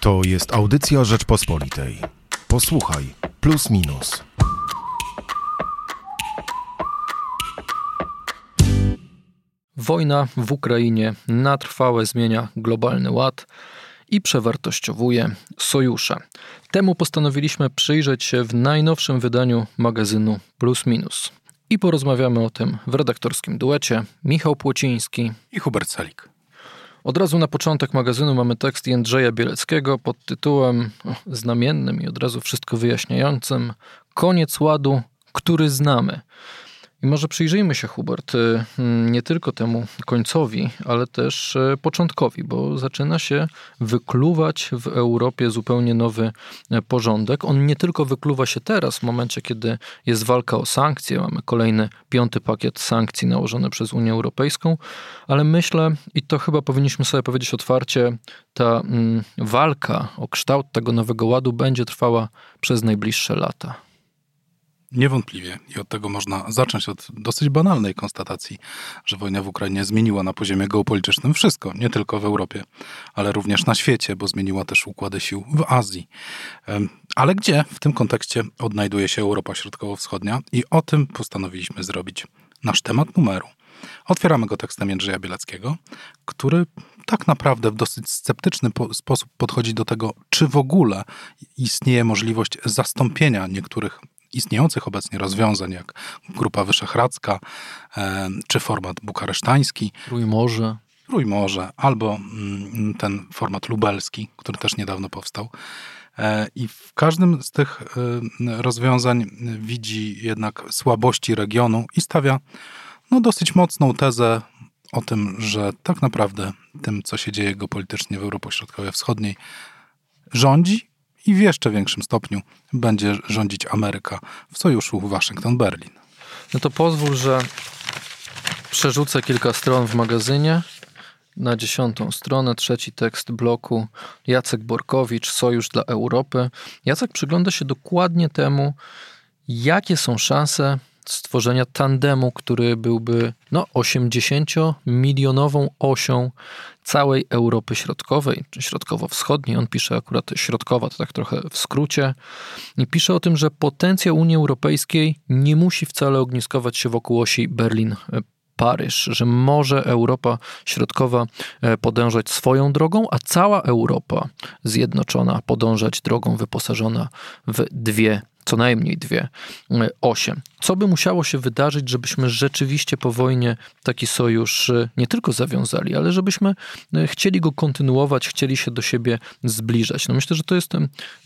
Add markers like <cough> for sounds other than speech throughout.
To jest audycja Rzeczpospolitej. Posłuchaj, plus minus. Wojna w Ukrainie na trwałe zmienia globalny ład i przewartościowuje sojusze. Temu postanowiliśmy przyjrzeć się w najnowszym wydaniu magazynu Plus Minus. I porozmawiamy o tym w redaktorskim duecie Michał Płociński i Hubert Salik. Od razu na początek magazynu mamy tekst Jędrzeja Bieleckiego pod tytułem o, znamiennym i od razu wszystko wyjaśniającym Koniec ładu, który znamy. I może przyjrzyjmy się, Hubert, y, nie tylko temu końcowi, ale też y, początkowi, bo zaczyna się wykluwać w Europie zupełnie nowy e, porządek. On nie tylko wykluwa się teraz, w momencie, kiedy jest walka o sankcje, mamy kolejny piąty pakiet sankcji nałożony przez Unię Europejską, ale myślę, i to chyba powinniśmy sobie powiedzieć otwarcie, ta mm, walka o kształt tego nowego ładu będzie trwała przez najbliższe lata. Niewątpliwie i od tego można zacząć od dosyć banalnej konstatacji, że wojna w Ukrainie zmieniła na poziomie geopolitycznym wszystko, nie tylko w Europie, ale również na świecie, bo zmieniła też układy sił w Azji. Ale gdzie w tym kontekście odnajduje się Europa Środkowo-Wschodnia i o tym postanowiliśmy zrobić nasz temat numeru. Otwieramy go tekstem Jędrzeja Bielackiego, który tak naprawdę w dosyć sceptyczny po sposób podchodzi do tego, czy w ogóle istnieje możliwość zastąpienia niektórych istniejących obecnie rozwiązań, jak Grupa Wyszehradzka e, czy format bukaresztański. Trójmorze. Trójmorze, albo mm, ten format lubelski, który też niedawno powstał. E, I w każdym z tych e, rozwiązań widzi jednak słabości regionu i stawia no, dosyć mocną tezę o tym, że tak naprawdę tym, co się dzieje geopolitycznie w Europie Środkowo-Wschodniej, rządzi i w jeszcze większym stopniu będzie rządzić Ameryka w sojuszu Waszyngton-Berlin. No to pozwól, że przerzucę kilka stron w magazynie. Na dziesiątą stronę, trzeci tekst bloku Jacek Borkowicz, Sojusz dla Europy. Jacek przygląda się dokładnie temu, jakie są szanse stworzenia tandemu, który byłby no, 80-milionową osią całej Europy Środkowej, czy Środkowo-Wschodniej. On pisze akurat środkowa, to tak trochę w skrócie. I pisze o tym, że potencjał Unii Europejskiej nie musi wcale ogniskować się wokół osi Berlin. Paryż, że może Europa Środkowa e, podążać swoją drogą, a cała Europa zjednoczona podążać drogą wyposażona w dwie co najmniej dwie, e, osiem. Co by musiało się wydarzyć, żebyśmy rzeczywiście po wojnie taki sojusz e, nie tylko zawiązali, ale żebyśmy e, chcieli go kontynuować, chcieli się do siebie zbliżać? No myślę, że to jest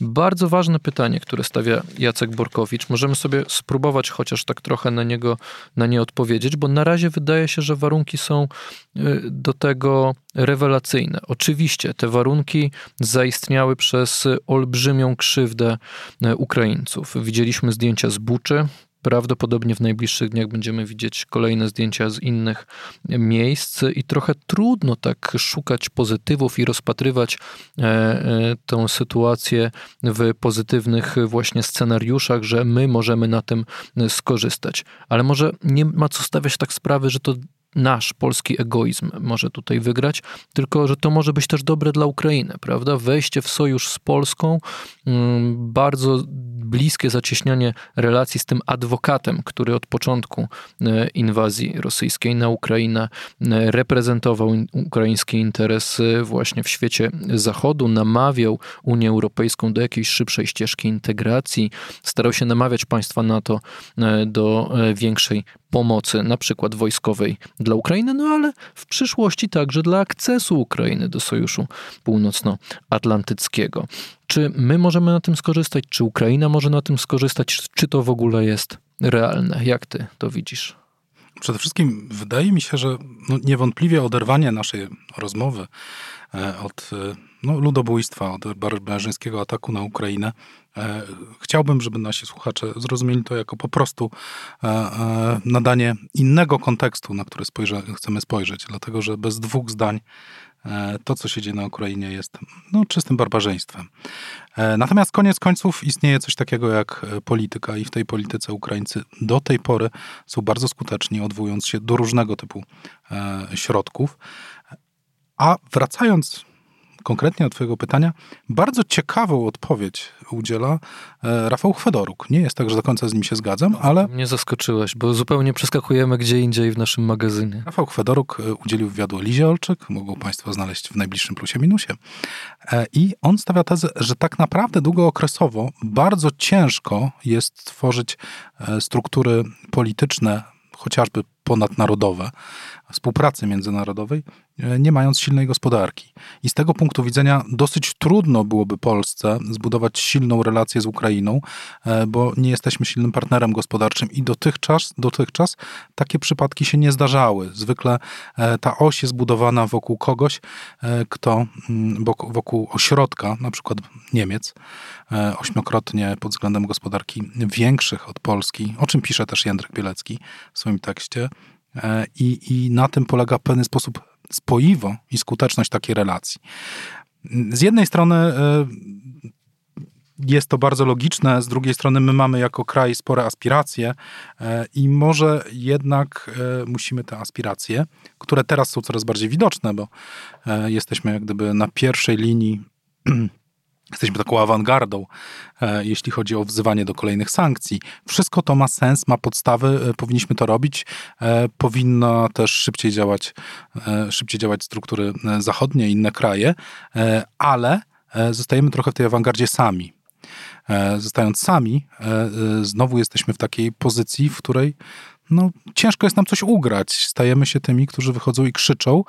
bardzo ważne pytanie, które stawia Jacek Borkowicz. Możemy sobie spróbować chociaż tak trochę na niego na nie odpowiedzieć, bo na razie wydaje się, że warunki są do tego rewelacyjne. Oczywiście te warunki zaistniały przez olbrzymią krzywdę Ukraińców. Widzieliśmy zdjęcia z Buczy, Prawdopodobnie w najbliższych dniach będziemy widzieć kolejne zdjęcia z innych miejsc i trochę trudno tak szukać pozytywów i rozpatrywać e, e, tę sytuację w pozytywnych właśnie scenariuszach, że my możemy na tym skorzystać. Ale może nie ma co stawiać tak sprawy, że to nasz polski egoizm może tutaj wygrać, tylko że to może być też dobre dla Ukrainy, prawda? Wejście w sojusz z Polską, mm, bardzo bliskie zacieśnianie relacji z tym adwokatem, który od początku e, inwazji rosyjskiej na Ukrainę e, reprezentował ukraiński interes właśnie w świecie Zachodu, namawiał Unię Europejską do jakiejś szybszej ścieżki integracji, starał się namawiać państwa NATO e, do większej pomocy, na przykład wojskowej dla Ukrainy, no ale w przyszłości także dla akcesu Ukrainy do Sojuszu Północnoatlantyckiego. Czy my możemy na tym skorzystać? Czy Ukraina może na tym skorzystać? Czy to w ogóle jest realne? Jak ty to widzisz? Przede wszystkim wydaje mi się, że no niewątpliwie oderwanie naszej rozmowy e, od e, no, ludobójstwa, od barbarzyńskiego ataku na Ukrainę. E, chciałbym, żeby nasi słuchacze zrozumieli to jako po prostu nadanie innego kontekstu, na który spojrze, chcemy spojrzeć, dlatego że bez dwóch zdań to, co się dzieje na Ukrainie, jest no, czystym barbarzyństwem. Natomiast koniec końców istnieje coś takiego jak polityka, i w tej polityce Ukraińcy do tej pory są bardzo skuteczni, odwołując się do różnego typu środków. A wracając konkretnie od Twojego pytania, bardzo ciekawą odpowiedź udziela e, Rafał Chwedoruk. Nie jest tak, że do końca z nim się zgadzam, ale... Mnie zaskoczyłeś, bo zupełnie przeskakujemy gdzie indziej w naszym magazynie. Rafał Chwedoruk e, udzielił wywiadu Lizie Olczyk, mogą Państwo znaleźć w najbliższym plusie minusie. E, I on stawia tezę, że tak naprawdę długookresowo bardzo ciężko jest tworzyć struktury polityczne, chociażby ponadnarodowe, współpracy międzynarodowej, e, nie mając silnej gospodarki. I z tego punktu widzenia dosyć trudno byłoby Polsce zbudować silną relację z Ukrainą, e, bo nie jesteśmy silnym partnerem gospodarczym i dotychczas, dotychczas takie przypadki się nie zdarzały. Zwykle e, ta oś jest budowana wokół kogoś, kto mm, wokół ośrodka, na przykład Niemiec, ośmiokrotnie pod względem gospodarki większych od Polski, o czym pisze też Jędrek Bielecki w swoim tekście, I, I na tym polega w pewien sposób spoiwo i skuteczność takiej relacji. Z jednej strony e, jest to bardzo logiczne, z drugiej strony my mamy jako kraj spore aspiracje e, i może jednak musimy te aspiracje, które teraz są coraz bardziej widoczne, bo jesteśmy jak gdyby na pierwszej linii <clears throat> Jesteśmy taką awangardą, e, jeśli chodzi o wzywanie do kolejnych sankcji. Wszystko to ma sens, ma podstawy, e, powinniśmy to robić. E, powinno też szybciej działać, szybciej działać struktury zachodnie, inne kraje, ale zostajemy trochę w tej awangardzie sami. Zostając sami, znowu jesteśmy w takiej pozycji, w której no, ciężko jest nam coś ugrać. Stajemy się tymi, którzy wychodzą i krzyczą.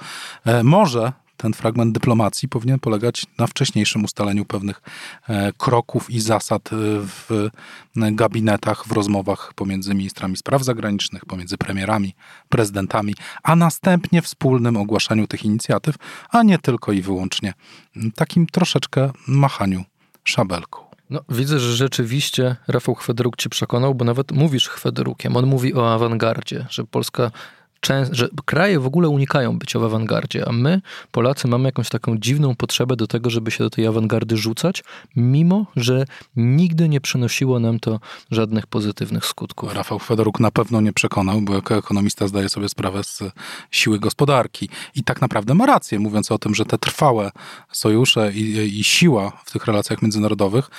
Może ten fragment dyplomacji powinien polegać na wcześniejszym ustaleniu pewnych e, kroków i zasad e, w gabinetach, w rozmowach pomiędzy ministrami spraw zagranicznych, pomiędzy premierami, prezydentami, a następnie wspólnym ogłaszaniu tych inicjatyw, a nie tylko i wyłącznie takim troszeczkę machaniu szabelką. No, widzę, że rzeczywiście Rafał Chwedruk ci przekonał, bo nawet mówisz Chwedrukiem. On mówi o awangardzie, że Polska że kraje w ogóle unikają bycia w awangardzie, a my, Polacy, mamy jakąś taką dziwną potrzebę do tego, żeby się do tej awangardy rzucać, mimo że nigdy nie przynosiło nam to żadnych pozytywnych skutków. Rafał Fedoruk na pewno nie przekonał, bo jako ekonomista zdaje sobie sprawę z siły gospodarki. I tak naprawdę ma rację, mówiąc o tym, że te trwałe sojusze i, i siła w tych relacjach międzynarodowych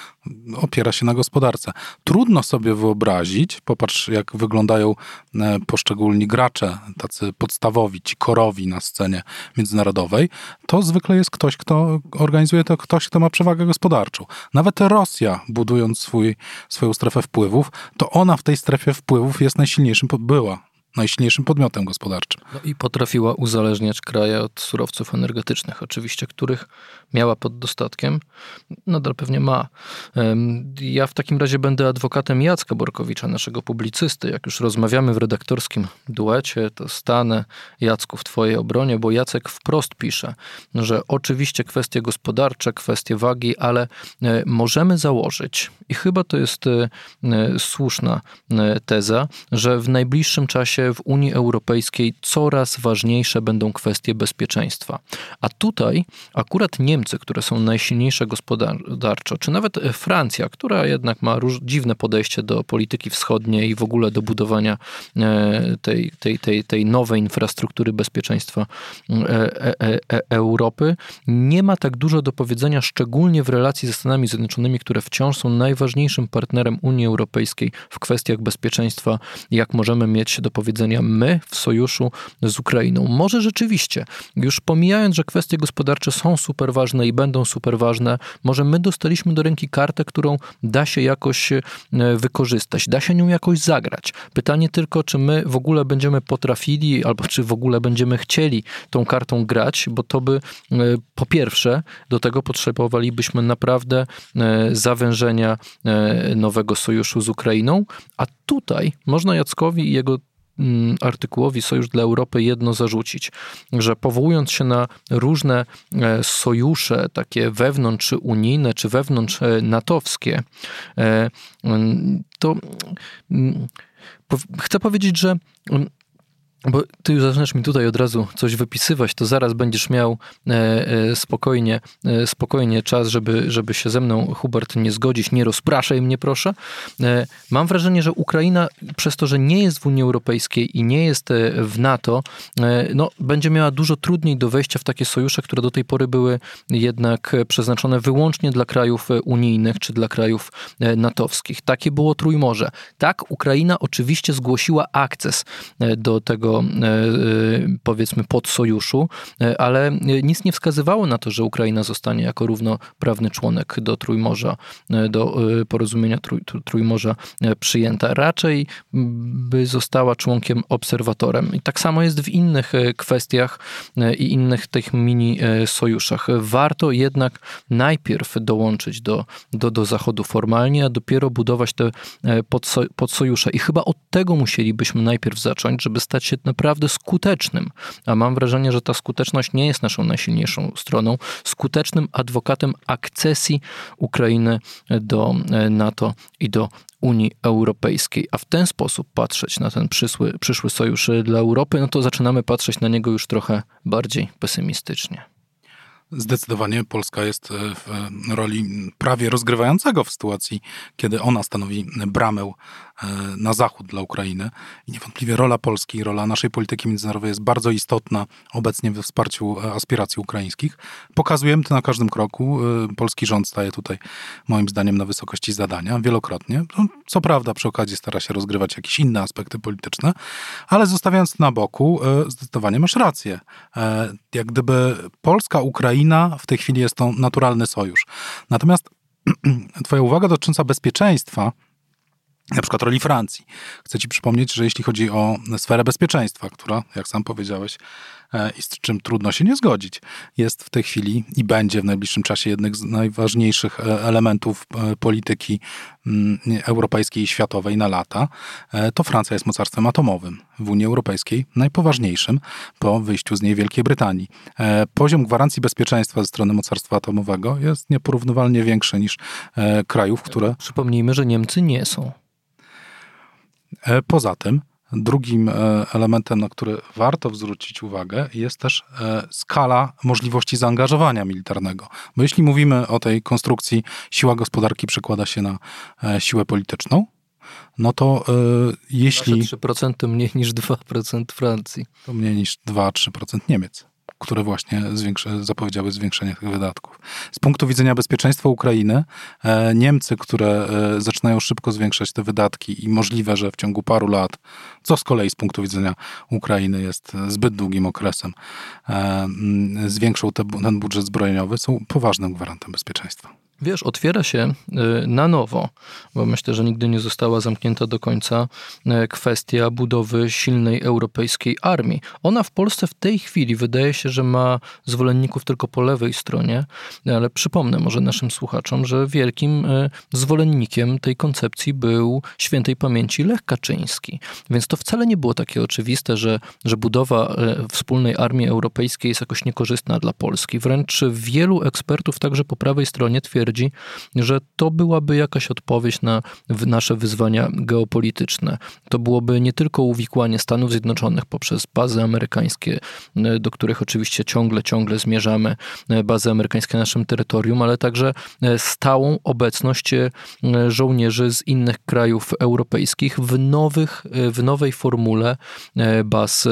opiera się na gospodarce. Trudno sobie wyobrazić, popatrz jak wyglądają e, poszczególni gracze tacy podstawowi, ci korowi na scenie międzynarodowej, to zwykle jest ktoś, kto organizuje to, ktoś, kto ma przewagę gospodarczą. Nawet Rosja, budując swój, swoją strefę wpływów, to ona w tej strefie wpływów jest najsilniejszym, była najsilniejszym podmiotem gospodarczym. No i potrafiła uzależniać kraje od surowców energetycznych, oczywiście, których miała pod dostatkiem, nadal pewnie ma. Ja w takim razie będę adwokatem Jacka Borkowicza, naszego publicysty. Jak już rozmawiamy w redaktorskim duecie, to stanę Jacku w twojej obronie, bo Jacek wprost pisze, że oczywiście kwestie gospodarcze, kwestie wagi, ale e, możemy założyć, i chyba to jest e, e, słuszna teza, że w najbliższym czasie w Unii Europejskiej coraz ważniejsze będą kwestie bezpieczeństwa. A tutaj akurat Niemcy, które są najsilniejsze gospodarczo, czy nawet Francja, która jednak ma róż, dziwne podejście do polityki wschodniej i w ogóle do budowania e, tej, tej, tej, tej nowej infrastruktury bezpieczeństwa e, e, Europy, nie ma tak dużo do powiedzenia, szczególnie w relacji ze Stanami Zjednoczonymi, które wciąż są najważniejszym partnerem Unii Europejskiej w kwestiach bezpieczeństwa, jak możemy mieć do powiedzenia powiedzenia my w sojuszu z Ukrainą. Może rzeczywiście, już pomijając, że kwestie gospodarcze są super ważne i będą super ważne, może my dostaliśmy do ręki kartę, którą da się jakoś e, wykorzystać, da się nią jakoś zagrać. Pytanie tylko, czy my w ogóle będziemy potrafili, albo czy w ogóle będziemy chcieli tą kartą grać, bo to by e, po pierwsze do tego potrzebowalibyśmy naprawdę e, zawężenia nowego sojuszu z Ukrainą, a tutaj można Jackowi i jego artykułowi Sojusz dla Europy jedno zarzucić, że powołując się na różne e, sojusze, takie wewnątrz unijne czy wewnątrz e, natowskie, e, mm, to mm, chcę powiedzieć, że bo ty już zaczynasz mi tutaj od razu coś wypisywać, to zaraz będziesz miał e, e, spokojnie, e, spokojnie czas, żeby, żeby się ze mną, Hubert, nie zgodzić. Nie rozpraszaj mnie, proszę. Mam wrażenie, że Ukraina, przez to, że nie jest w Unii Europejskiej i nie jest w NATO, no, będzie miała dużo trudniej do wejścia w takie sojusze, które do tej pory były jednak przeznaczone wyłącznie dla krajów unijnych czy dla krajów natowskich. Takie było Trójmorze. Tak, Ukraina oczywiście zgłosiła akces do tego E, e, powiedzmy podsojuszu, e, ale nic nie wskazywało na to, że Ukraina zostanie jako równoprawny członek do Trójmorza, do porozumienia trój, Trójmorza przyjęta. Raczej by została członkiem obserwatorem. I tak samo jest w innych kwestiach i innych tych mini sojuszach. Warto jednak najpierw dołączyć do, do, do Zachodu formalnie, a dopiero budować te podsojusze. I chyba od tego musielibyśmy najpierw zacząć, żeby stać się naprawdę skutecznym, a mam wrażenie, że ta skuteczność nie jest naszą najsilniejszą stroną, skutecznym adwokatem akcesji Ukrainy do e, NATO i do Unii Europejskiej, a w ten sposób patrzeć na ten przyszły, przyszły sojusz dla Europy, no to zaczynamy patrzeć na niego już trochę bardziej pesymistycznie. Zdecydowanie Polska jest e, w roli prawie rozgrywającego w sytuacji, kiedy ona stanowi bramę e, na zachód dla Ukrainy. I niewątpliwie rola Polski, rola naszej polityki międzynarodowej jest bardzo istotna obecnie we wsparciu e, aspiracji ukraińskich. Pokazujemy to na każdym kroku. Polski rząd staje tutaj, moim zdaniem, na wysokości zadania wielokrotnie. No, co prawda, przy okazji stara się rozgrywać jakieś inne aspekty polityczne, ale zostawiając na boku, zdecydowanie masz rację. Jak gdyby Polska, Ukraina, Ukraina w tej chwili jest to naturalny sojusz. Natomiast <clears throat> Twoja uwaga dotycząca bezpieczeństwa, na przykład roli Francji. Chcę Ci przypomnieć, że jeśli chodzi o sferę bezpieczeństwa, która, jak sam powiedziałeś, E, i z czym trudno się nie zgodzić, jest w tej chwili i będzie w najbliższym czasie jednym z najważniejszych e, elementów e, polityki mm, europejskiej i światowej na lata, to Francja jest mocarstwem atomowym w Unii Europejskiej, najpoważniejszym po wyjściu z niej Wielkiej Brytanii. Poziom gwarancji bezpieczeństwa ze strony mocarstwa atomowego jest nieporównywalnie większy niż krajów, które... Przypomnijmy, że Niemcy nie są. Poza tym, Drugim e, elementem, na który warto zwrócić uwagę, jest też e, skala możliwości zaangażowania militarnego. Bo jeśli mówimy o tej konstrukcji, siła gospodarki przekłada się na e, siłę polityczną, no to jeśli. 3% mniej niż 2% Francji. To mniej niż 2-3% Niemiec które właśnie zapowiedziały zwiększenie tych wydatków. Z punktu widzenia bezpieczeństwa Ukrainy, e, Niemcy, które e, zaczynają szybko zwiększać te wydatki i możliwe, że w ciągu paru lat, co z kolei z punktu widzenia Ukrainy jest zbyt długim okresem, e, zwiększą ten budżet zbrojeniowy, są poważnym gwarantem bezpieczeństwa. Wiesz, otwiera się y, na nowo, bo myślę, że nigdy nie została zamknięta do końca y, kwestia budowy silnej europejskiej armii. Ona w Polsce w tej chwili wydaje się, że ma zwolenników tylko po lewej stronie, ale przypomnę może naszym słuchaczom, że wielkim y, zwolennikiem tej koncepcji był świętej pamięci Lech Kaczyński. Więc to wcale nie było takie oczywiste, że, że budowa wspólnej armii europejskiej jest jakoś niekorzystna dla Polski. Wręcz wielu ekspertów, także po prawej stronie, twierdzi, twierdzi, że to byłaby jakaś odpowiedź na nasze wyzwania geopolityczne. To byłoby nie tylko uwikłanie Stanów Zjednoczonych poprzez bazy amerykańskie, e, do których oczywiście ciągle, ciągle zmierzamy, e, bazy amerykańskie na naszym terytorium, ale także e, stałą obecność żołnierzy z innych krajów europejskich w, nowych, w nowej formule baz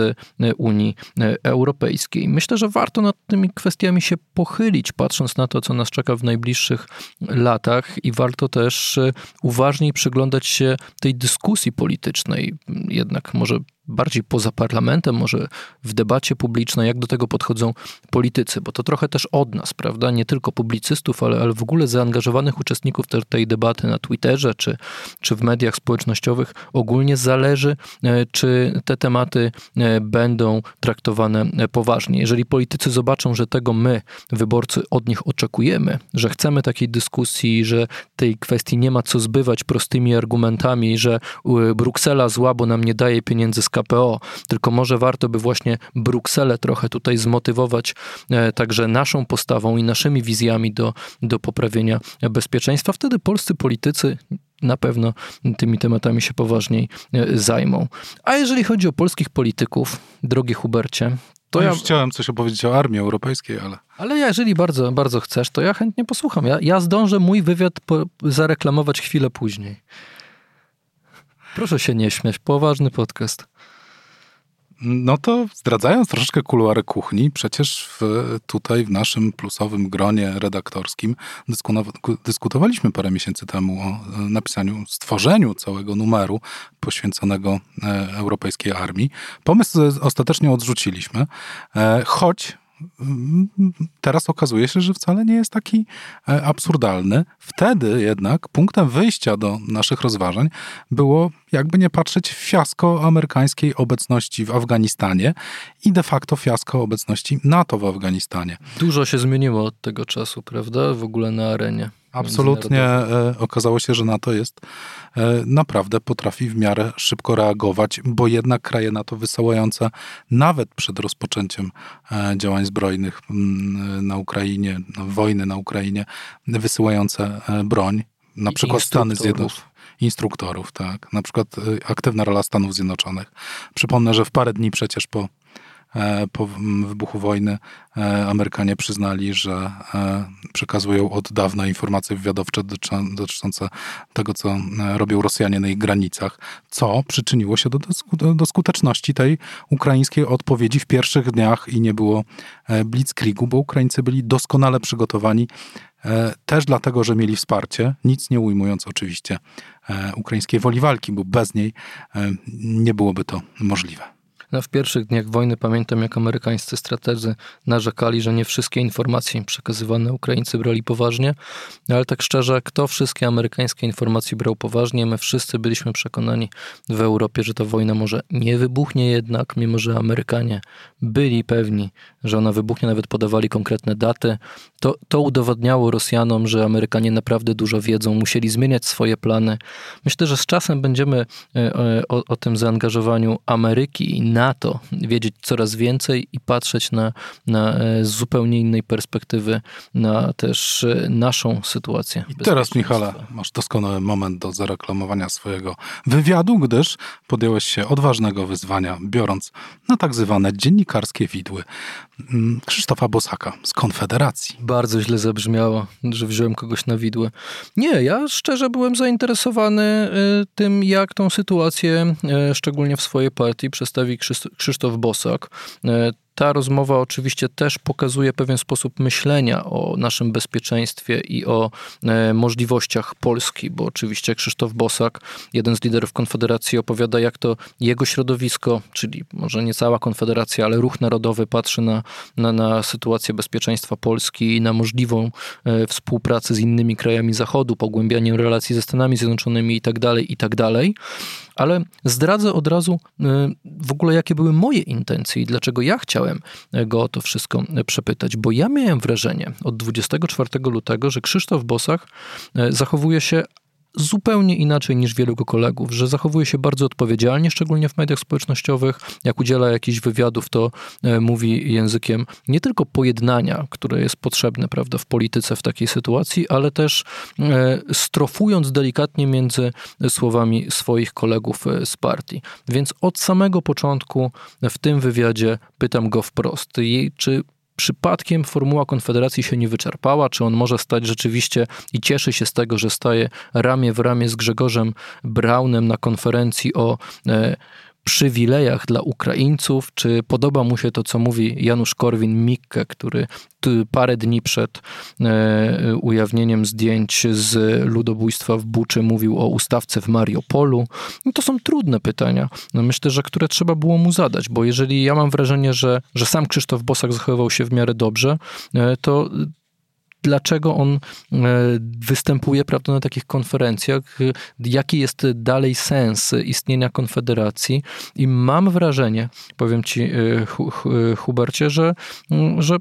Unii Europejskiej. Myślę, że warto nad tymi kwestiami się pochylić, patrząc na to, co nas czeka w najbliższych latach i warto też e, uważniej przyglądać się tej dyskusji politycznej, jednak może bardziej poza parlamentem, może w debacie publicznej, jak do tego podchodzą politycy, bo to trochę też od nas, prawda? Nie tylko publicystów, ale, ale w ogóle zaangażowanych uczestników te, tej debaty na Twitterze czy, czy w mediach społecznościowych ogólnie zależy, e, czy te tematy e, będą traktowane e, poważnie. Jeżeli politycy zobaczą, że tego my, wyborcy, od nich oczekujemy, że chcemy takiej dyskusji, że tej kwestii nie ma co zbywać prostymi argumentami, że Bruksela zła, bo nam nie daje pieniędzy z KPO, tylko może warto by właśnie Brukselę trochę tutaj zmotywować e, także naszą postawą i naszymi wizjami do, do poprawienia bezpieczeństwa. Wtedy polscy politycy na pewno tymi tematami się poważniej e, zajmą. A jeżeli chodzi o polskich polityków, drogi Hubercie, to ja... chciałem coś opowiedzieć o armii europejskiej, ale... Ale jeżeli bardzo, bardzo chcesz, to ja chętnie posłucham. Ja, ja zdążę mój wywiad po, zareklamować chwilę później. Proszę się nie śmiać, poważny podcast. No to zdradzając troszeczkę kuluary kuchni, przecież w, tutaj w naszym plusowym gronie redaktorskim dyskutowaliśmy parę miesięcy temu o e, napisaniu, stworzeniu całego numeru poświęconego e, europejskiej armii. Pomysł ostatecznie odrzuciliśmy, e, choć teraz okazuje się, że wcale nie jest taki e, absurdalny. Wtedy jednak punktem wyjścia do naszych rozważań było, jakby nie patrzeć, fiasko amerykańskiej obecności w Afganistanie i de facto fiasko obecności NATO w Afganistanie. Dużo się zmieniło od tego czasu, prawda? W ogóle na arenie. Absolutnie e, okazało się, że NATO jest e, naprawdę potrafi w miarę szybko reagować, bo jednak kraje NATO wysyłające nawet przed rozpoczęciem e, działań zbrojnych na Ukrainie, wojny na Ukrainie, wysyłające broń, na przykład Stany Zjednoczone instruktorów, tak. Na przykład aktywna rola Stanów Zjednoczonych. Przypomnę, że w parę dni przecież po po wybuchu wojny e, Amerykanie przyznali, że e, przekazują od dawna informacje wywiadowcze dotyczące tego, co robią Rosjanie na ich granicach, co przyczyniło się do, do skuteczności tej ukraińskiej odpowiedzi w pierwszych dniach i nie było blitzkriegu, bo Ukraińcy byli doskonale przygotowani też dlatego, że mieli wsparcie, nic nie ujmując oczywiście ukraińskiej woli walki, bo bez niej nie byłoby to możliwe. No, w pierwszych dniach wojny pamiętam, jak amerykańscy strategzy narzekali, że nie wszystkie informacje przekazywane Ukraińcy brali poważnie, ale tak szczerze, kto wszystkie amerykańskie informacje brał poważnie? My wszyscy byliśmy przekonani w Europie, że ta wojna może nie wybuchnie jednak, mimo że Amerykanie byli pewni, że ona wybuchnie, nawet podawali konkretne daty. To, to udowadniało Rosjanom, że Amerykanie naprawdę dużo wiedzą, musieli zmieniać swoje plany. Myślę, że z czasem będziemy e, e, o, o tym zaangażowaniu Ameryki i NATO wiedzieć coraz więcej i patrzeć na, na e, zupełnie innej perspektywy na też naszą sytuację. I teraz, Michale, masz doskonały moment do zareklamowania swojego wywiadu, gdyż podjąłeś się odważnego wyzwania, biorąc na tak zwane dziennikarskie widły Krzysztofa Bosaka z Konfederacji. Bardzo źle zabrzmiało, że wziąłem kogoś na widłę. Nie, ja szczerze byłem zainteresowany y, tym, jak tą sytuację, y, szczególnie w swojej partii, przedstawi Krzysztof Bosak. Ta rozmowa oczywiście też pokazuje pewien sposób myślenia o naszym bezpieczeństwie i o e, możliwościach Polski, bo oczywiście Krzysztof Bosak, jeden z liderów Konfederacji, opowiada, jak to jego środowisko, czyli może nie cała Konfederacja, ale ruch narodowy patrzy na, na, na sytuację bezpieczeństwa Polski i na możliwą e, współpracę z innymi krajami Zachodu, pogłębianiem relacji ze Stanami Zjednoczonymi itd., tak itd. Tak ale zdradzę od razu y, w ogóle, jakie były moje intencje i dlaczego ja chciałem go o to wszystko przepytać, bo ja miałem wrażenie od 24 lutego, że Krzysztof Bosach y, zachowuje się zupełnie inaczej niż wielu jego kolegów, że zachowuje się bardzo odpowiedzialnie, szczególnie w mediach społecznościowych. Jak udziela jakichś wywiadów, to e, mówi językiem nie tylko pojednania, które jest potrzebne prawda, w polityce w takiej sytuacji, ale też e, strofując delikatnie między słowami swoich kolegów e, z partii. Więc od samego początku w tym wywiadzie pytam go wprost, czy przypadkiem formuła Konfederacji się nie wyczerpała, czy on może stać rzeczywiście i cieszy się z tego, że staje ramię w ramię z Grzegorzem Braunem na konferencji o e, przywilejach dla Ukraińców, czy podoba mu się to, co mówi Janusz Korwin-Mikke, który parę dni przed e, ujawnieniem zdjęć z ludobójstwa w Buczy mówił o ustawce w Mariupolu. No to są trudne pytania, no myślę, że które trzeba było mu zadać, bo jeżeli ja mam wrażenie, że, że sam Krzysztof Bosak zachowywał się w miarę dobrze, e, to dlaczego on e, występuje prawda, na takich konferencjach, jaki jest dalej sens istnienia Konfederacji. I mam wrażenie, powiem ci, e, Hubercie, że, że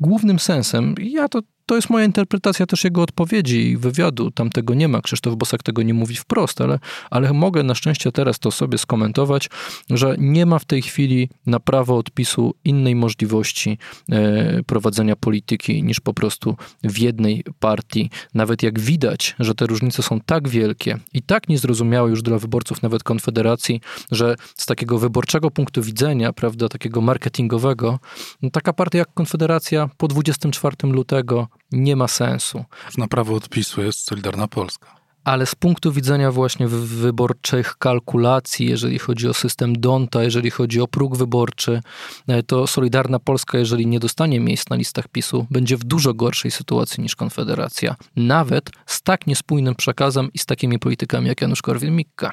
głównym sensem, ja to to jest moja interpretacja też jego odpowiedzi i wywiadu. Tam tego nie ma. Krzysztof Bosak tego nie mówi wprost, ale, ale mogę na szczęście teraz to sobie skomentować, że nie ma w tej chwili na prawo odpisu innej możliwości e, prowadzenia polityki niż po prostu w jednej partii. Nawet jak widać, że te różnice są tak wielkie i tak niezrozumiałe już dla wyborców nawet Konfederacji, że z takiego wyborczego punktu widzenia, prawda, takiego marketingowego, no taka partia jak Konfederacja po 24 lutego nie ma sensu. Na prawo odpisu jest Solidarna Polska ale z punktu widzenia właśnie wyborczych kalkulacji, jeżeli chodzi o system Donta, jeżeli chodzi o próg wyborczy, e, to Solidarna Polska, jeżeli nie dostanie miejsc na listach PiSu, będzie w dużo gorszej sytuacji niż Konfederacja. Nawet z tak niespójnym przekazem i z takimi politykami jak Janusz Korwin-Mikke.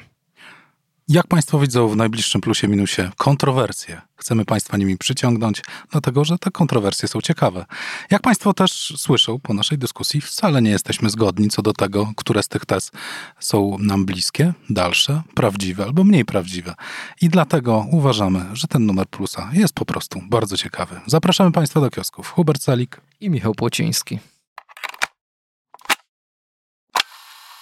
Jak Państwo widzą w najbliższym plusie minusie kontrowersje? Chcemy Państwa nimi przyciągnąć, dlatego że te kontrowersje są ciekawe. Jak Państwo też słyszą po naszej dyskusji, wcale nie jesteśmy zgodni co do tego, które z tych tez są nam bliskie, dalsze, prawdziwe albo mniej prawdziwe. I dlatego uważamy, że ten numer plusa jest po prostu bardzo ciekawy. Zapraszamy Państwa do kiosków. Hubert Salik i Michał Płociński.